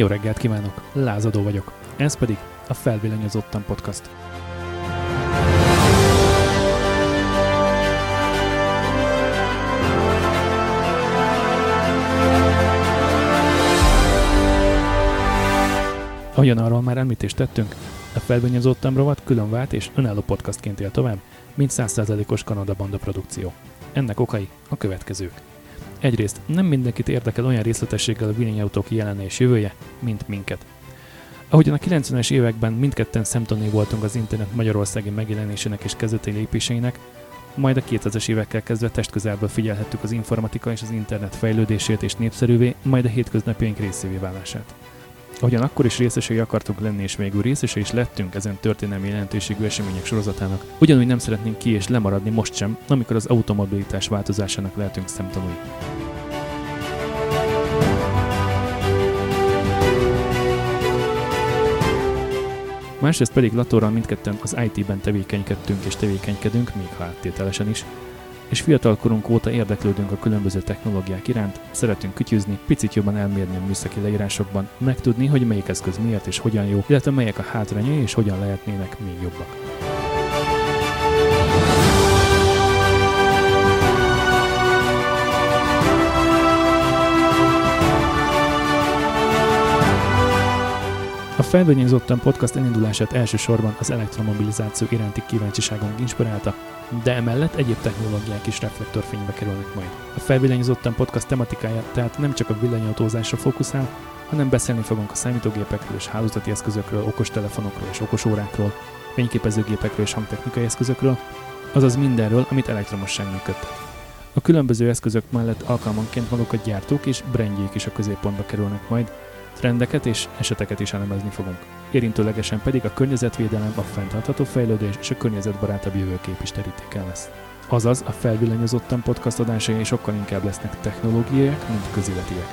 Jó reggelt kívánok, Lázadó vagyok. Ez pedig a Felvillanyozottan Podcast. Ahogyan arról már említést tettünk, a Felvillanyozottan rovat külön vált és önálló podcastként él tovább, mint 100%-os Kanada banda produkció. Ennek okai a következők. Egyrészt nem mindenkit érdekel olyan részletességgel a villanyautók jelene és jövője, mint minket. Ahogyan a 90-es években mindketten szemtanúi voltunk az internet magyarországi megjelenésének és kezdeti lépéseinek, majd a 2000-es évekkel kezdve testközelből figyelhettük az informatika és az internet fejlődését és népszerűvé, majd a hétköznapjaink részévé válását. Ahogyan akkor is részesei akartunk lenni, és végül részesei is lettünk ezen történelmi jelentőségű események sorozatának, ugyanúgy nem szeretnénk ki és lemaradni most sem, amikor az automobilitás változásának lehetünk szemtanúi. Másrészt pedig Latorral mindketten az IT-ben tevékenykedtünk és tevékenykedünk, még ha áttételesen is, és fiatal korunk óta érdeklődünk a különböző technológiák iránt, szeretünk kütyüzni, picit jobban elmérni a műszaki leírásokban, megtudni, hogy melyik eszköz miért és hogyan jó, illetve melyek a hátrányai és hogyan lehetnének még jobbak. A Feldonyozottan podcast elindulását elsősorban az elektromobilizáció iránti kíváncsiságunk inspirálta, de emellett egyéb technológiák is reflektorfénybe kerülnek majd. A Felvillanyozottan podcast tematikája tehát nem csak a villanyautózásra fókuszál, hanem beszélni fogunk a számítógépekről és hálózati eszközökről, okostelefonokról és okosórákról, fényképezőgépekről és hangtechnikai eszközökről, azaz mindenről, amit elektromosság működtet. A különböző eszközök mellett alkalmanként maguk a gyártók és brandjék is a középpontba kerülnek majd, trendeket és eseteket is elemezni fogunk. Érintőlegesen pedig a környezetvédelem, a fenntartható fejlődés és a környezetbarátabb jövőkép is terítéken lesz. Azaz, a felvillanyozottan podcast adásai sokkal inkább lesznek technológiaiak, mint közéletiek.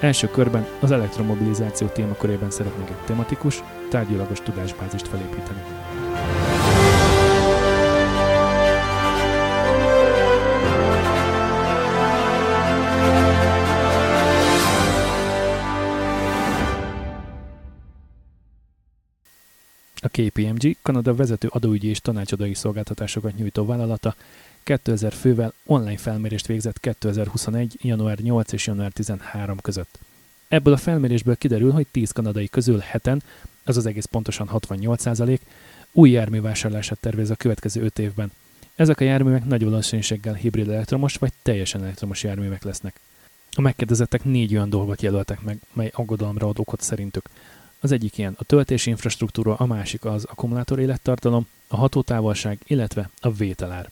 Első körben az elektromobilizáció témakörében szeretnék egy tematikus, tárgyilagos tudásbázist felépíteni. KPMG, Kanada vezető adóügyi és tanácsadói szolgáltatásokat nyújtó vállalata 2000 fővel online felmérést végzett 2021. január 8 és január 13 között. Ebből a felmérésből kiderül, hogy 10 kanadai közül heten, azaz egész pontosan 68%, új járművásárlását tervez a következő 5 évben. Ezek a járművek nagy valószínűséggel hibrid elektromos vagy teljesen elektromos járművek lesznek. A megkérdezettek négy olyan dolgot jelöltek meg, mely aggodalomra ad okot szerintük. Az egyik ilyen a töltési infrastruktúra, a másik az akkumulátor élettartalom, a hatótávolság, illetve a vételár.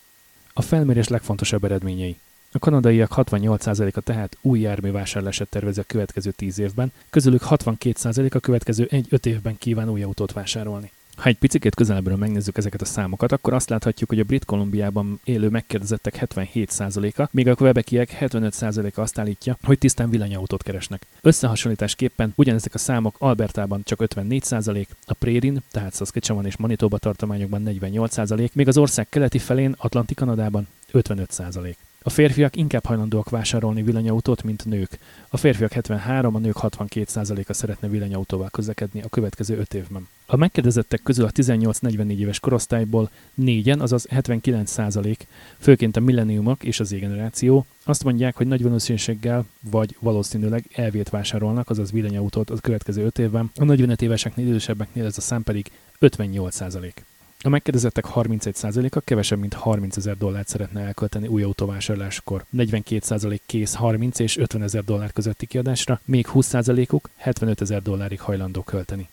A felmérés legfontosabb eredményei. A kanadaiak 68%-a tehát új járművásárlását tervezi a következő 10 évben, közülük 62% a következő 1-5 évben kíván új autót vásárolni. Ha egy picit közelebbről megnézzük ezeket a számokat, akkor azt láthatjuk, hogy a Brit Kolumbiában élő megkérdezettek 77%-a, míg a Quebeciek 75%-a azt állítja, hogy tisztán villanyautót keresnek. Összehasonlításképpen ugyanezek a számok Albertában csak 54%, a Prérin, tehát Saskatchewan és Manitoba tartományokban 48%, míg az ország keleti felén, Atlanti Kanadában 55%. A férfiak inkább hajlandóak vásárolni villanyautót, mint nők. A férfiak 73, a nők 62%-a szeretne villanyautóval közlekedni a következő 5 évben. A megkérdezettek közül a 18-44 éves korosztályból négyen, azaz 79%, főként a milleniumok és az Z-generáció, azt mondják, hogy nagy valószínűséggel vagy valószínűleg elvét vásárolnak, azaz villanyautót a következő 5 évben, a 45 éveseknél idősebbeknél ez a szám pedig 58%. A megkérdezettek 31%-a kevesebb, mint 30 ezer dollárt szeretne elkölteni új autóvásárláskor. 42% kész 30 és 50 ezer dollár közötti kiadásra, még 20%-uk 75 ezer dollárig hajlandó költeni.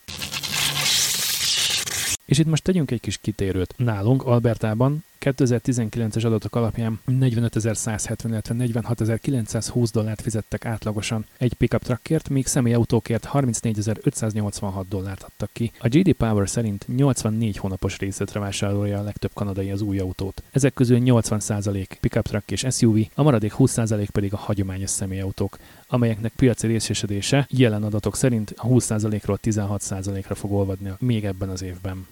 És itt most tegyünk egy kis kitérőt. Nálunk, Albertában 2019-es adatok alapján 45.170, illetve 46.920 dollárt fizettek átlagosan egy pickup truckért, míg személyautókért 34.586 dollárt adtak ki. A GD Power szerint 84 hónapos részletre vásárolja a legtöbb kanadai az új autót. Ezek közül 80% pickup truck és SUV, a maradék 20% pedig a hagyományos személyautók, amelyeknek piaci részesedése jelen adatok szerint a 20%-ról 16%-ra fog olvadni még ebben az évben.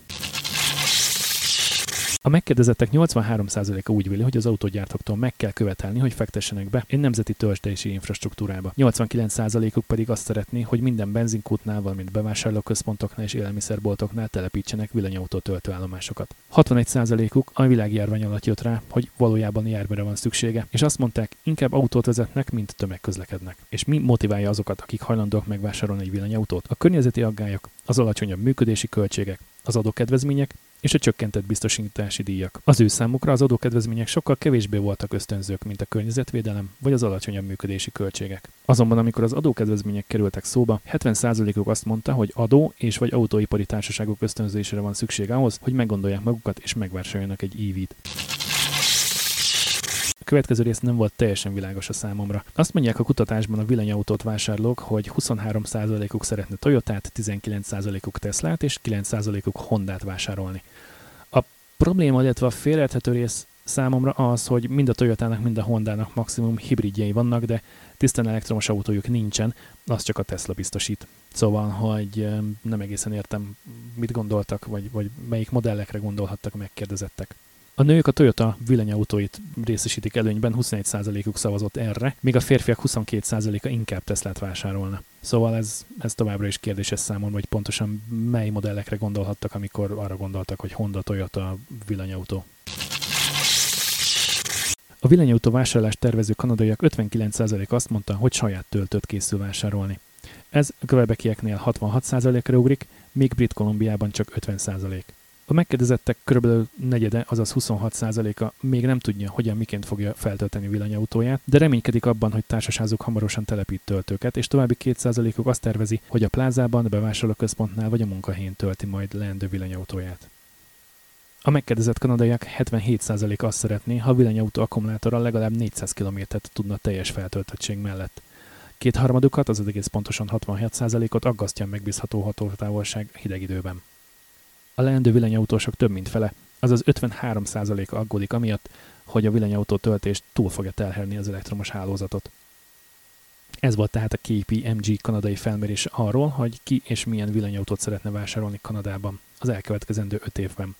A megkérdezettek 83%-a úgy véli, hogy az autógyártóktól meg kell követelni, hogy fektessenek be egy nemzeti töltési infrastruktúrába. 89%-uk pedig azt szeretné, hogy minden benzinkútnál, valamint bevásárlóközpontoknál és élelmiszerboltoknál telepítsenek villanyautó töltőállomásokat. 61%-uk a világjárvány alatt jött rá, hogy valójában járműre van szüksége, és azt mondták, inkább autót vezetnek, mint tömegközlekednek. És mi motiválja azokat, akik hajlandóak megvásárolni egy villanyautót? A környezeti aggályok, az alacsonyabb működési költségek, az adókedvezmények és a csökkentett biztosítási díjak. Az ő számukra az adókedvezmények sokkal kevésbé voltak ösztönzők, mint a környezetvédelem vagy az alacsonyabb működési költségek. Azonban amikor az adókedvezmények kerültek szóba, 70%-uk azt mondta, hogy adó és vagy autóipari társaságok ösztönzésére van szükség ahhoz, hogy meggondolják magukat és megvásároljanak egy EV-t következő rész nem volt teljesen világos a számomra. Azt mondják a kutatásban a villanyautót vásárlók, hogy 23%-uk szeretne Toyotát, 19%-uk Teslát és 9%-uk Hondát vásárolni. A probléma, illetve a félreérthető rész számomra az, hogy mind a Toyotának, mind a Hondának maximum hibridjei vannak, de tisztán elektromos autójuk nincsen, az csak a Tesla biztosít. Szóval, hogy nem egészen értem, mit gondoltak, vagy, vagy melyik modellekre gondolhattak a megkérdezettek. A nők a Toyota villanyautóit részesítik előnyben, 21%-uk szavazott erre, míg a férfiak 22%-a inkább Teslát vásárolna. Szóval ez, ez továbbra is kérdéses számomra, hogy pontosan mely modellekre gondolhattak, amikor arra gondoltak, hogy Honda, Toyota, villanyautó. A villanyautó vásárlást tervező kanadaiak 59% azt mondta, hogy saját töltőt készül vásárolni. Ez a Quebecieknél 66%-ra ugrik, míg Brit Kolumbiában csak 50%. A megkérdezettek körülbelül negyede, azaz 26%-a még nem tudja, hogyan miként fogja feltölteni villanyautóját, de reménykedik abban, hogy társaságuk hamarosan telepít töltőket, és további 2%-uk azt tervezi, hogy a plázában, a bevásárlóközpontnál vagy a munkahelyén tölti majd leendő villanyautóját. A megkérdezett kanadaiak 77% azt szeretné, ha a villanyautó akkumulátora legalább 400 km-t tudna teljes feltöltöttség mellett. Kétharmadukat, az egész pontosan 67%-ot aggasztja a megbízható hatótávolság hideg időben. A leendő villanyautósok több mint fele, azaz 53%-a aggódik amiatt, hogy a villanyautó töltést túl fogja terhelni az elektromos hálózatot. Ez volt tehát a KPMG kanadai felmérés arról, hogy ki és milyen villanyautót szeretne vásárolni Kanadában az elkövetkezendő 5 évben.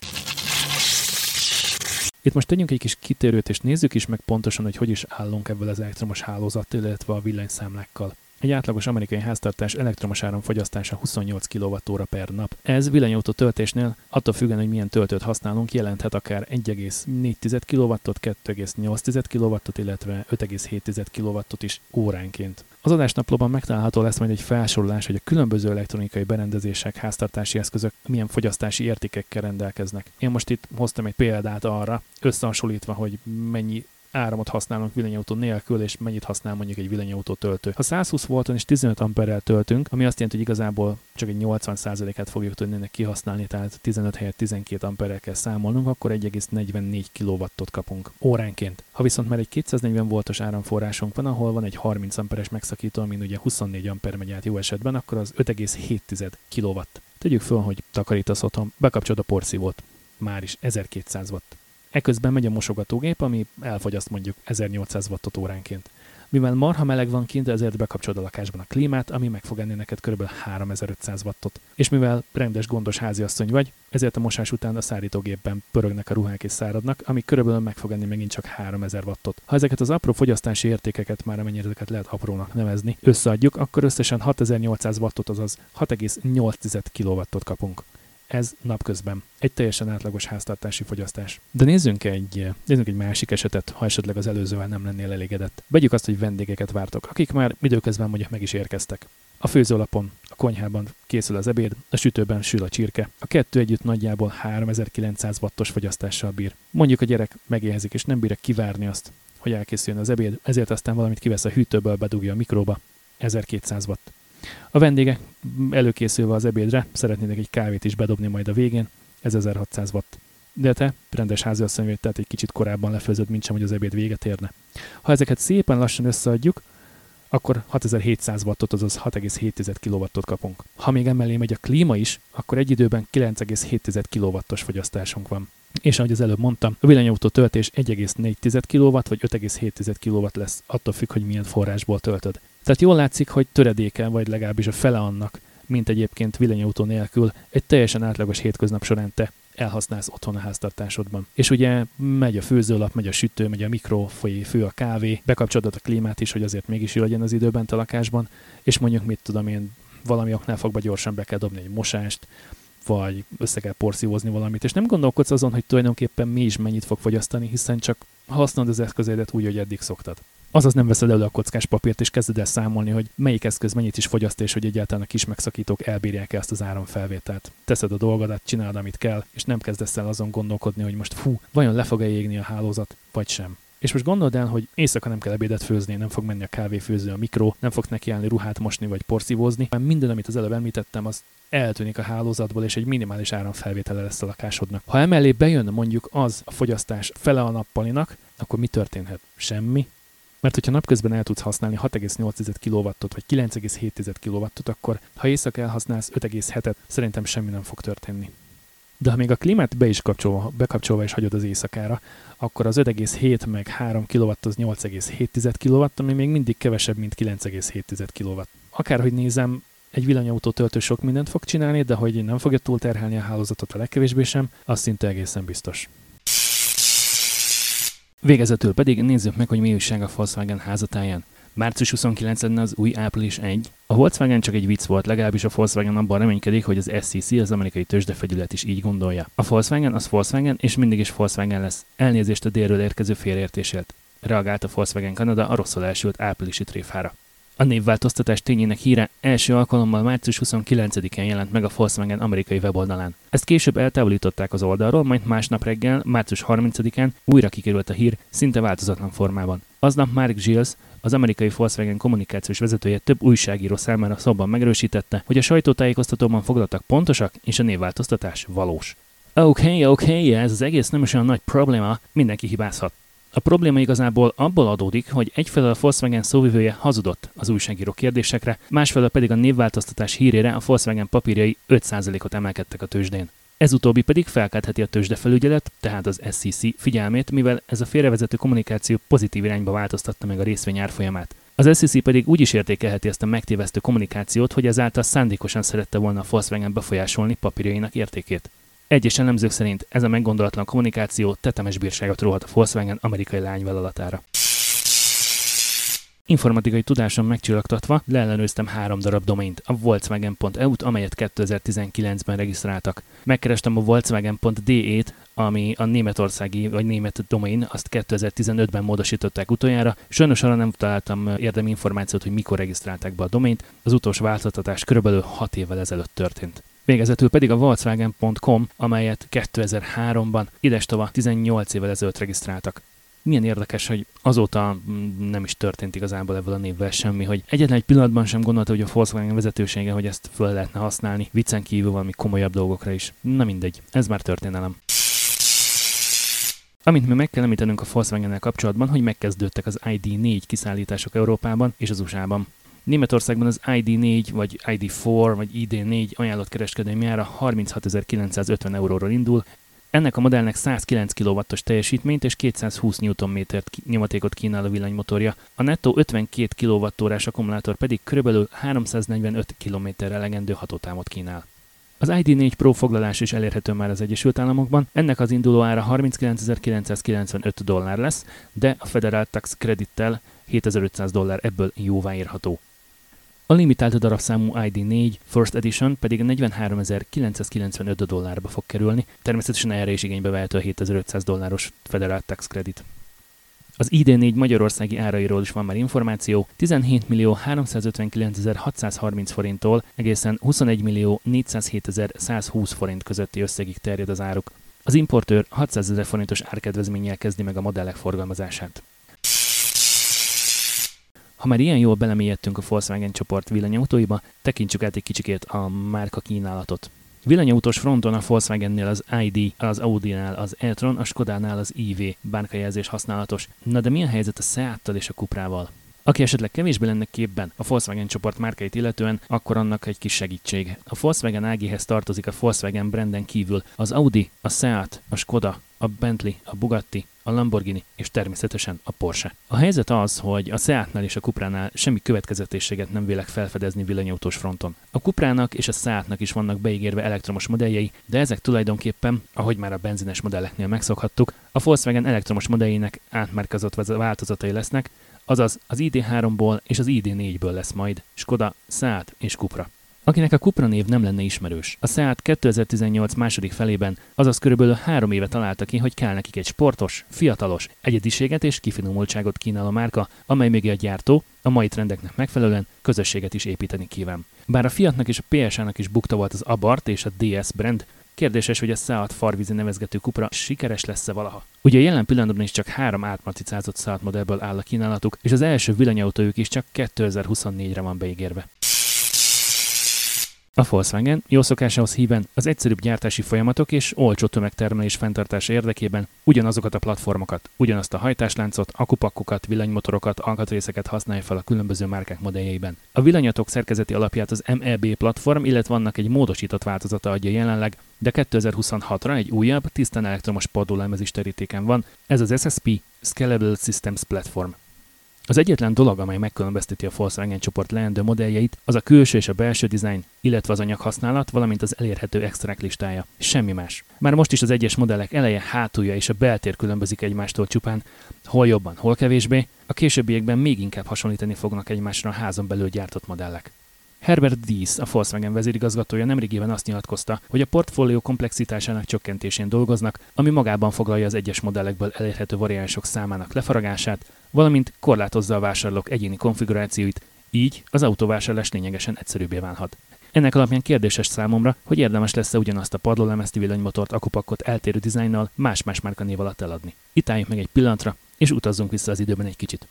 Itt most tegyünk egy kis kitérőt, és nézzük is meg pontosan, hogy hogy is állunk ebből az elektromos hálózat, illetve a villanyszámlákkal. Egy átlagos amerikai háztartás elektromos áram fogyasztása 28 kWh per nap. Ez villanyautó töltésnél, attól függően, hogy milyen töltőt használunk, jelenthet akár 1,4 kW, 2,8 kW, illetve 5,7 kw is óránként. Az adásnaplóban megtalálható lesz majd egy felsorolás, hogy a különböző elektronikai berendezések, háztartási eszközök milyen fogyasztási értékekkel rendelkeznek. Én most itt hoztam egy példát arra, összehasonlítva, hogy mennyi áramot használunk villanyautó nélkül, és mennyit használ mondjuk egy villanyautó töltő. Ha 120 volton és 15 amperrel töltünk, ami azt jelenti, hogy igazából csak egy 80%-át fogjuk tudni ennek kihasználni, tehát 15 helyett 12 amperrel kell számolnunk, akkor 1,44 kW-ot kapunk óránként. Ha viszont már egy 240 voltos áramforrásunk van, ahol van egy 30 amperes megszakító, amin ugye 24 amper megy át jó esetben, akkor az 5,7 kW. Tegyük föl, hogy takarítasz otthon, bekapcsolod a porszívót, már is 1200 watt. Eközben megy a mosogatógép, ami elfogyaszt mondjuk 1800 wattot óránként. Mivel marha meleg van kint, ezért bekapcsolod a lakásban a klímát, ami meg fog enni neked kb. 3500 wattot. És mivel rendes gondos háziasszony vagy, ezért a mosás után a szárítógépben pörögnek a ruhák és száradnak, ami körülbelül meg fog enni megint csak 3000 wattot. Ha ezeket az apró fogyasztási értékeket, már amennyire ezeket lehet aprónak nevezni, összeadjuk, akkor összesen 6800 wattot, azaz 6,8 kW-ot kapunk ez napközben. Egy teljesen átlagos háztartási fogyasztás. De nézzünk egy, nézzünk egy másik esetet, ha esetleg az előzővel nem lennél elégedett. Vegyük azt, hogy vendégeket vártok, akik már időközben mondjuk meg is érkeztek. A főzőlapon, a konyhában készül az ebéd, a sütőben sül a csirke. A kettő együtt nagyjából 3900 wattos fogyasztással bír. Mondjuk a gyerek megéhezik és nem bírja kivárni azt, hogy elkészüljön az ebéd, ezért aztán valamit kivesz a hűtőből, bedugja a mikróba. 1200 watt. A vendégek előkészülve az ebédre szeretnének egy kávét is bedobni majd a végén, ez 1600 watt. De te rendes háziasszony vagy, tehát egy kicsit korábban lefőzöd, mint sem, hogy az ebéd véget érne. Ha ezeket szépen lassan összeadjuk, akkor 6700 wattot, azaz 6,7 kW-ot kapunk. Ha még emellé megy a klíma is, akkor egy időben 9,7 kW-os fogyasztásunk van. És ahogy az előbb mondtam, a villanyautó töltés 1,4 kW vagy 5,7 kW lesz, attól függ, hogy milyen forrásból töltöd. Tehát jól látszik, hogy töredéke, vagy legalábbis a fele annak, mint egyébként villanyautó nélkül egy teljesen átlagos hétköznap során te elhasználsz otthon a háztartásodban. És ugye megy a főzőlap, megy a sütő, megy a mikro, folyé, fő a kávé, bekapcsolod a klímát is, hogy azért mégis jó legyen az időben a lakásban, és mondjuk mit tudom én, valami oknál fogva gyorsan be kell dobni egy mosást, vagy össze kell porszívózni valamit, és nem gondolkodsz azon, hogy tulajdonképpen mi is mennyit fog fogyasztani, hiszen csak használod az eszközédet úgy, hogy eddig szoktad. Azaz nem veszed elő a kockás papírt, és kezded el számolni, hogy melyik eszköz mennyit is fogyaszt, és hogy egyáltalán a kis megszakítók elbírják ezt az áramfelvételt. Teszed a dolgodat, csinálod, amit kell, és nem kezdesz el azon gondolkodni, hogy most fú, vajon le fog-e égni a hálózat, vagy sem. És most gondold el, hogy éjszaka nem kell ebédet főzni, nem fog menni a kávéfőző, a mikro, nem fog nekiállni ruhát mosni vagy porszívózni, mert minden, amit az előbb említettem, az eltűnik a hálózatból, és egy minimális áramfelvétele lesz a lakásodnak. Ha emellé bejön mondjuk az a fogyasztás fele a nappalinak, akkor mi történhet? Semmi. Mert hogyha napközben el tudsz használni 6,8 kW vagy 9,7 kw akkor ha éjszaka elhasználsz 5,7-et, szerintem semmi nem fog történni. De ha még a klímát be is kapcsolva, bekapcsolva is hagyod az éjszakára, akkor az 5,7 meg 3 kW az 8,7 kW, ami még mindig kevesebb, mint 9,7 kW. Akárhogy nézem, egy villanyautó töltő sok mindent fog csinálni, de hogy nem fogja túlterhelni a hálózatot a legkevésbé sem, az szinte egészen biztos. Végezetül pedig nézzük meg, hogy mi újság a Volkswagen házatáján. Március 29 lenne az új április 1. A Volkswagen csak egy vicc volt, legalábbis a Volkswagen abban reménykedik, hogy az SEC, az amerikai tőzsdefegyület is így gondolja. A Volkswagen az Volkswagen, és mindig is Volkswagen lesz. Elnézést a délről érkező félreértésért. Reagált a Volkswagen Kanada a rosszul elsült áprilisi tréfára. A névváltoztatás tényének híre első alkalommal március 29-én jelent meg a Volkswagen amerikai weboldalán. Ezt később eltávolították az oldalról, majd másnap reggel, március 30-án újra kikerült a hír szinte változatlan formában. Aznap Mark Gilles, az amerikai Volkswagen kommunikációs vezetője több újságíró számára szóban megerősítette, hogy a sajtótájékoztatóban foglaltak pontosak, és a névváltoztatás valós. Oké, okay, oké, okay, ez az egész nem is olyan nagy probléma, mindenki hibázhat. A probléma igazából abból adódik, hogy egyfelől a Volkswagen szóvivője hazudott az újságíró kérdésekre, másfelől pedig a névváltoztatás hírére a Volkswagen papírjai 5%-ot emelkedtek a tőzsdén. Ez utóbbi pedig felkeltheti a tőzsdefelügyelet, tehát az SEC figyelmét, mivel ez a félrevezető kommunikáció pozitív irányba változtatta meg a részvény árfolyamát. Az SEC pedig úgy is értékelheti ezt a megtévesztő kommunikációt, hogy ezáltal szándékosan szerette volna a Volkswagen befolyásolni papírjainak értékét. Egyes elemzők szerint ez a meggondolatlan kommunikáció tetemes bírságot róhat a Volkswagen amerikai lányvállalatára. Informatikai tudásom megcsillagtatva leellenőztem három darab domaint, a Volkswagen.eu-t, amelyet 2019-ben regisztráltak. Megkerestem a Volkswagen.de-t, ami a németországi vagy német domain, azt 2015-ben módosították utoljára. Sajnos arra nem találtam érdemi információt, hogy mikor regisztrálták be a domaint. Az utolsó változtatás körülbelül 6 évvel ezelőtt történt. Végezetül pedig a Volkswagen.com, amelyet 2003-ban, idestova 18 évvel ezelőtt regisztráltak. Milyen érdekes, hogy azóta mm, nem is történt igazából ebből a névvel semmi, hogy egyetlen egy pillanatban sem gondolta, hogy a Volkswagen vezetősége, hogy ezt föl lehetne használni, viccen kívül valami komolyabb dolgokra is. Na mindegy, ez már történelem. Amint mi meg kell említenünk a volkswagen kapcsolatban, hogy megkezdődtek az ID4 kiszállítások Európában és az USA-ban. Németországban az ID4 vagy ID4 vagy ID4 ajánlott kereskedelmi ára 36.950 euróról indul, ennek a modellnek 109 kW-os teljesítményt és 220 Nm nyomatékot kínál a villanymotorja, a nettó 52 kWh akkumulátor pedig kb. 345 km elegendő hatótámot kínál. Az ID4 Pro foglalás is elérhető már az Egyesült Államokban, ennek az induló ára 39.995 dollár lesz, de a Federal Tax kredittel 7500 dollár ebből jóváírható. A limitált darabszámú ID4 First Edition pedig 43.995 dollárba fog kerülni, természetesen erre is igénybe vehető a 7500 dolláros Federal Tax Credit. Az ID4 magyarországi árairól is van már információ, 17 millió 359 630 forinttól egészen 21 millió 407 120 forint közötti összegig terjed az áruk. Az importőr 600 ezer forintos árkedvezménnyel kezdi meg a modellek forgalmazását. Ha már ilyen jól belemélyedtünk a Volkswagen csoport villanyautóiba, tekintsük át egy kicsikét a márka kínálatot. Villanyautós fronton a Volkswagennél az ID, az Audi-nál az e-tron, a Skodánál az IV bárkajelzés használatos. Na de milyen helyzet a Seattal és a Cuprával? Aki esetleg kevésbé lenne képben a Volkswagen csoport márkait illetően, akkor annak egy kis segítség. A Volkswagen AG-hez tartozik a Volkswagen branden kívül az Audi, a Seat, a Skoda, a Bentley, a Bugatti, a Lamborghini és természetesen a Porsche. A helyzet az, hogy a Seatnál és a Cupránál semmi következetességet nem vélek felfedezni villanyautós fronton. A Cuprának és a Seatnak is vannak beígérve elektromos modelljei, de ezek tulajdonképpen, ahogy már a benzines modelleknél megszokhattuk, a Volkswagen elektromos modelljének átmárkazott változatai lesznek, azaz az ID3-ból és az ID4-ből lesz majd Skoda, Seat és Cupra. Akinek a Cupra név nem lenne ismerős. A Seat 2018 második felében, azaz körülbelül három éve találta ki, hogy kell nekik egy sportos, fiatalos, egyediséget és kifinomultságot kínáló márka, amely még a gyártó, a mai trendeknek megfelelően közösséget is építeni kíván. Bár a Fiatnak és a PSA-nak is bukta volt az Abarth és a DS brand, Kérdéses, hogy a Seat farvízi nevezgető kupra sikeres lesz-e valaha. Ugye jelen pillanatban is csak három átmaticázott Seat modellből áll a kínálatuk, és az első villanyautójuk is csak 2024-re van beígérve. A Volkswagen jó szokásához híven az egyszerűbb gyártási folyamatok és olcsó tömegtermelés fenntartása érdekében ugyanazokat a platformokat, ugyanazt a hajtásláncot, akupakkokat, villanymotorokat, alkatrészeket használja fel a különböző márkák modelljeiben. A villanyatok szerkezeti alapját az MEB platform, illetve vannak egy módosított változata adja jelenleg, de 2026-ra egy újabb, tisztán elektromos padlólemezis terítéken van, ez az SSP Scalable Systems Platform. Az egyetlen dolog, amely megkülönbözteti a Volkswagen csoport leendő modelljeit, az a külső és a belső dizájn, illetve az anyaghasználat, valamint az elérhető extrák listája. Semmi más. Már most is az egyes modellek eleje, hátulja és a beltér különbözik egymástól csupán, hol jobban, hol kevésbé, a későbbiekben még inkább hasonlítani fognak egymásra a házon belül gyártott modellek. Herbert Dies, a Volkswagen vezérigazgatója nemrégiben azt nyilatkozta, hogy a portfólió komplexitásának csökkentésén dolgoznak, ami magában foglalja az egyes modellekből elérhető variánsok számának lefaragását, valamint korlátozza a vásárlók egyéni konfigurációit, így az autóvásárlás lényegesen egyszerűbbé válhat. Ennek alapján kérdéses számomra, hogy érdemes lesz-e ugyanazt a padlólemezti villanymotort akupakot eltérő dizájnnal más-más márkanév alatt eladni. Itt álljunk meg egy pillanatra, és utazzunk vissza az időben egy kicsit.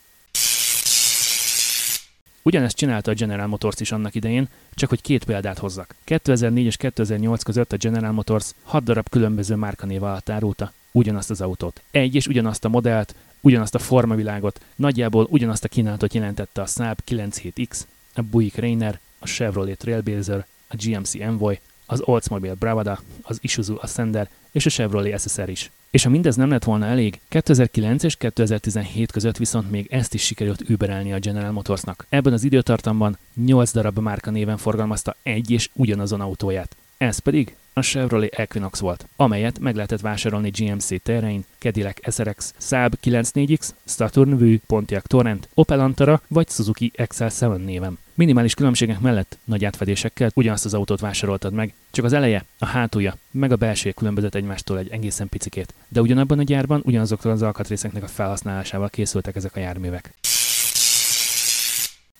Ugyanezt csinálta a General Motors is annak idején, csak hogy két példát hozzak. 2004 és 2008 között a General Motors 6 darab különböző márkanév alatt árulta ugyanazt az autót. Egy és ugyanazt a modellt, ugyanazt a formavilágot, nagyjából ugyanazt a kínálatot jelentette a Saab 97X, a Buick Rainer, a Chevrolet Trailblazer, a GMC Envoy, az Oldsmobile Bravada, az Isuzu Ascender és a Chevrolet SSR is. És ha mindez nem lett volna elég, 2009 és 2017 között viszont még ezt is sikerült überelni a General Motorsnak. Ebben az időtartamban 8 darab márka néven forgalmazta egy és ugyanazon autóját. Ez pedig a Chevrolet Equinox volt, amelyet meg lehetett vásárolni GMC Terrain, Cadillac SRX, Saab 94X, Saturn Vue, Pontiac Torrent, Opel Antara vagy Suzuki XL7 néven. Minimális különbségek mellett nagy átfedésekkel ugyanazt az autót vásároltad meg, csak az eleje, a hátulja, meg a belső különbözött egymástól egy egészen picikét. De ugyanabban a gyárban ugyanazoktól az alkatrészeknek a felhasználásával készültek ezek a járművek.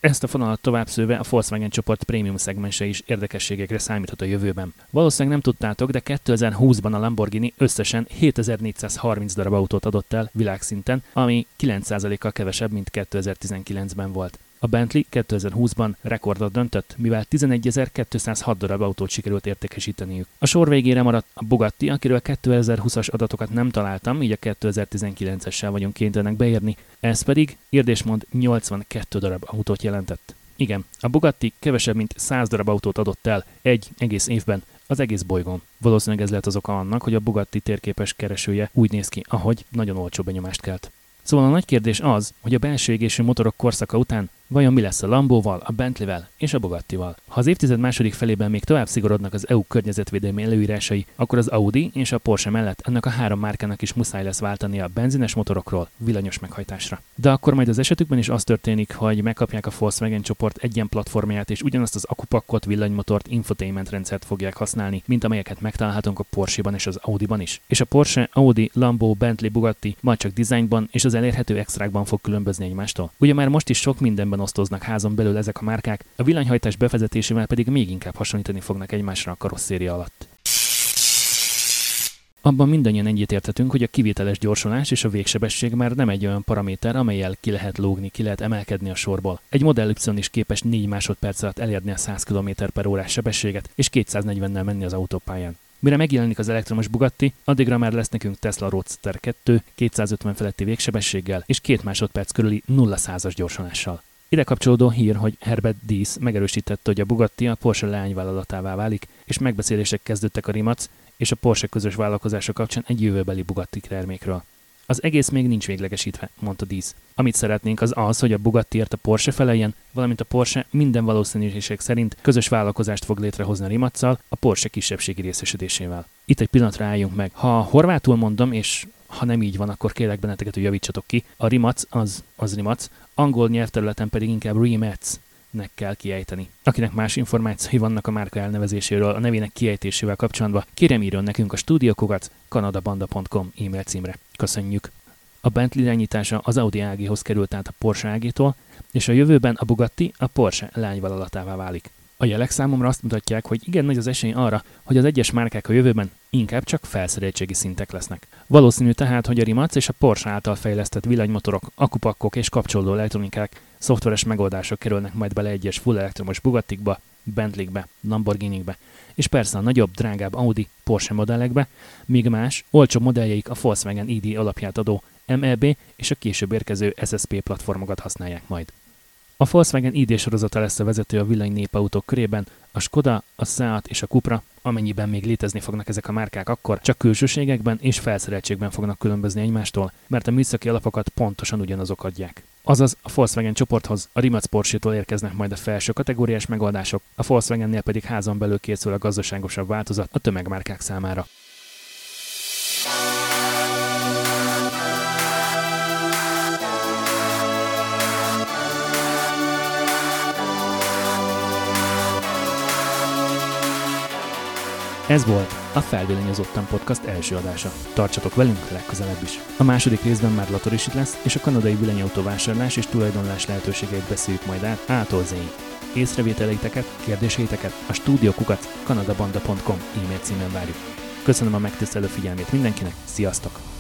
Ezt a fonalat tovább szőve a Volkswagen csoport prémium szegmense is érdekességekre számíthat a jövőben. Valószínűleg nem tudtátok, de 2020-ban a Lamborghini összesen 7430 darab autót adott el világszinten, ami 9%-kal kevesebb, mint 2019-ben volt. A Bentley 2020-ban rekordot döntött, mivel 11.206 darab autót sikerült értékesíteniük. A sor végére maradt a Bugatti, akiről 2020-as adatokat nem találtam, így a 2019-essel vagyunk kénytelenek beérni, ez pedig érdésmond 82 darab autót jelentett. Igen, a Bugatti kevesebb, mint 100 darab autót adott el egy egész évben, az egész bolygón. Valószínűleg ez lehet az oka annak, hogy a Bugatti térképes keresője úgy néz ki, ahogy nagyon olcsó benyomást kelt. Szóval a nagy kérdés az, hogy a belső égésű motorok korszaka után Vajon mi lesz a Lambóval, a Bentleyvel és a Bugattival? Ha az évtized második felében még tovább szigorodnak az EU környezetvédelmi előírásai, akkor az Audi és a Porsche mellett ennek a három márkának is muszáj lesz váltani a benzines motorokról villanyos meghajtásra. De akkor majd az esetükben is az történik, hogy megkapják a Volkswagen csoport egyen platformját és ugyanazt az akupakkot, villanymotort, infotainment rendszert fogják használni, mint amelyeket megtalálhatunk a Porsche-ban és az Audi-ban is. És a Porsche, Audi, Lambo, Bentley, Bugatti majd csak dizájnban és az elérhető extrákban fog különbözni egymástól. Ugye már most is sok mindenben mennyiségben osztoznak házon belül ezek a márkák, a villanyhajtás bevezetésével pedig még inkább hasonlítani fognak egymásra a karosszéria alatt. Abban mindannyian egyetértetünk, hogy a kivételes gyorsulás és a végsebesség már nem egy olyan paraméter, amelyel ki lehet lógni, ki lehet emelkedni a sorból. Egy Model Y is képes 4 másodperc alatt elérni a 100 km per órás sebességet, és 240-nel menni az autópályán. Mire megjelenik az elektromos Bugatti, addigra már lesz nekünk Tesla Roadster 2 250 feletti végsebességgel és 2 másodperc körüli 0 as gyorsulással. Ide kapcsolódó hír, hogy Herbert Dies megerősítette, hogy a Bugatti a Porsche leányvállalatává válik, és megbeszélések kezdődtek a Rimac és a Porsche közös vállalkozása kapcsán egy jövőbeli Bugatti termékről. Az egész még nincs véglegesítve, mondta Dísz. Amit szeretnénk az az, hogy a Bugattiért a Porsche feleljen, valamint a Porsche minden valószínűség szerint közös vállalkozást fog létrehozni a Rimacsal, a Porsche kisebbségi részesedésével. Itt egy pillanatra álljunk meg. Ha horvátul mondom, és ha nem így van, akkor kérlek benneteket, hogy javítsatok ki. A Rimac az, az Rimac, angol nyelvterületen pedig inkább Rimac nek kell kiejteni. Akinek más információi vannak a márka elnevezéséről, a nevének kiejtésével kapcsolatban, kérem írjon nekünk a stúdiókokat kanadabanda.com e-mail címre. Köszönjük! A Bentley irányítása az Audi ágihoz került át a Porsche ágitól, és a jövőben a Bugatti a Porsche lányvállalatává válik. A jelek számomra azt mutatják, hogy igen nagy az esély arra, hogy az egyes márkák a jövőben inkább csak felszereltségi szintek lesznek. Valószínű tehát, hogy a Rimac és a Porsche által fejlesztett villanymotorok, akupakkok és kapcsolódó elektronikák, szoftveres megoldások kerülnek majd bele egyes full elektromos Bugattikba, Bentleybe, Lamborghini-be, és persze a nagyobb, drágább Audi, Porsche modellekbe, míg más, olcsóbb modelljeik a Volkswagen ID alapját adó MEB és a később érkező SSP platformokat használják majd. A Volkswagen ID sorozata lesz a vezető a villany népautók körében, a Skoda, a Seat és a Cupra, amennyiben még létezni fognak ezek a márkák akkor, csak külsőségekben és felszereltségben fognak különbözni egymástól, mert a műszaki alapokat pontosan ugyanazok adják. Azaz a Volkswagen csoporthoz a Rimac Porsche-tól érkeznek majd a felső kategóriás megoldások, a Volkswagennél pedig házon belül készül a gazdaságosabb változat a tömegmárkák számára. Ez volt a Felvillanyozottan podcast első adása. Tartsatok velünk legközelebb is. A második részben már Lator is itt lesz, és a kanadai villanyautó vásárlás és tulajdonlás lehetőségeit beszéljük majd át Z-ig. Észrevételeiteket, kérdéseiteket a stúdiókukat kanadabanda.com e-mail címen várjuk. Köszönöm a megtisztelő figyelmét mindenkinek, sziasztok!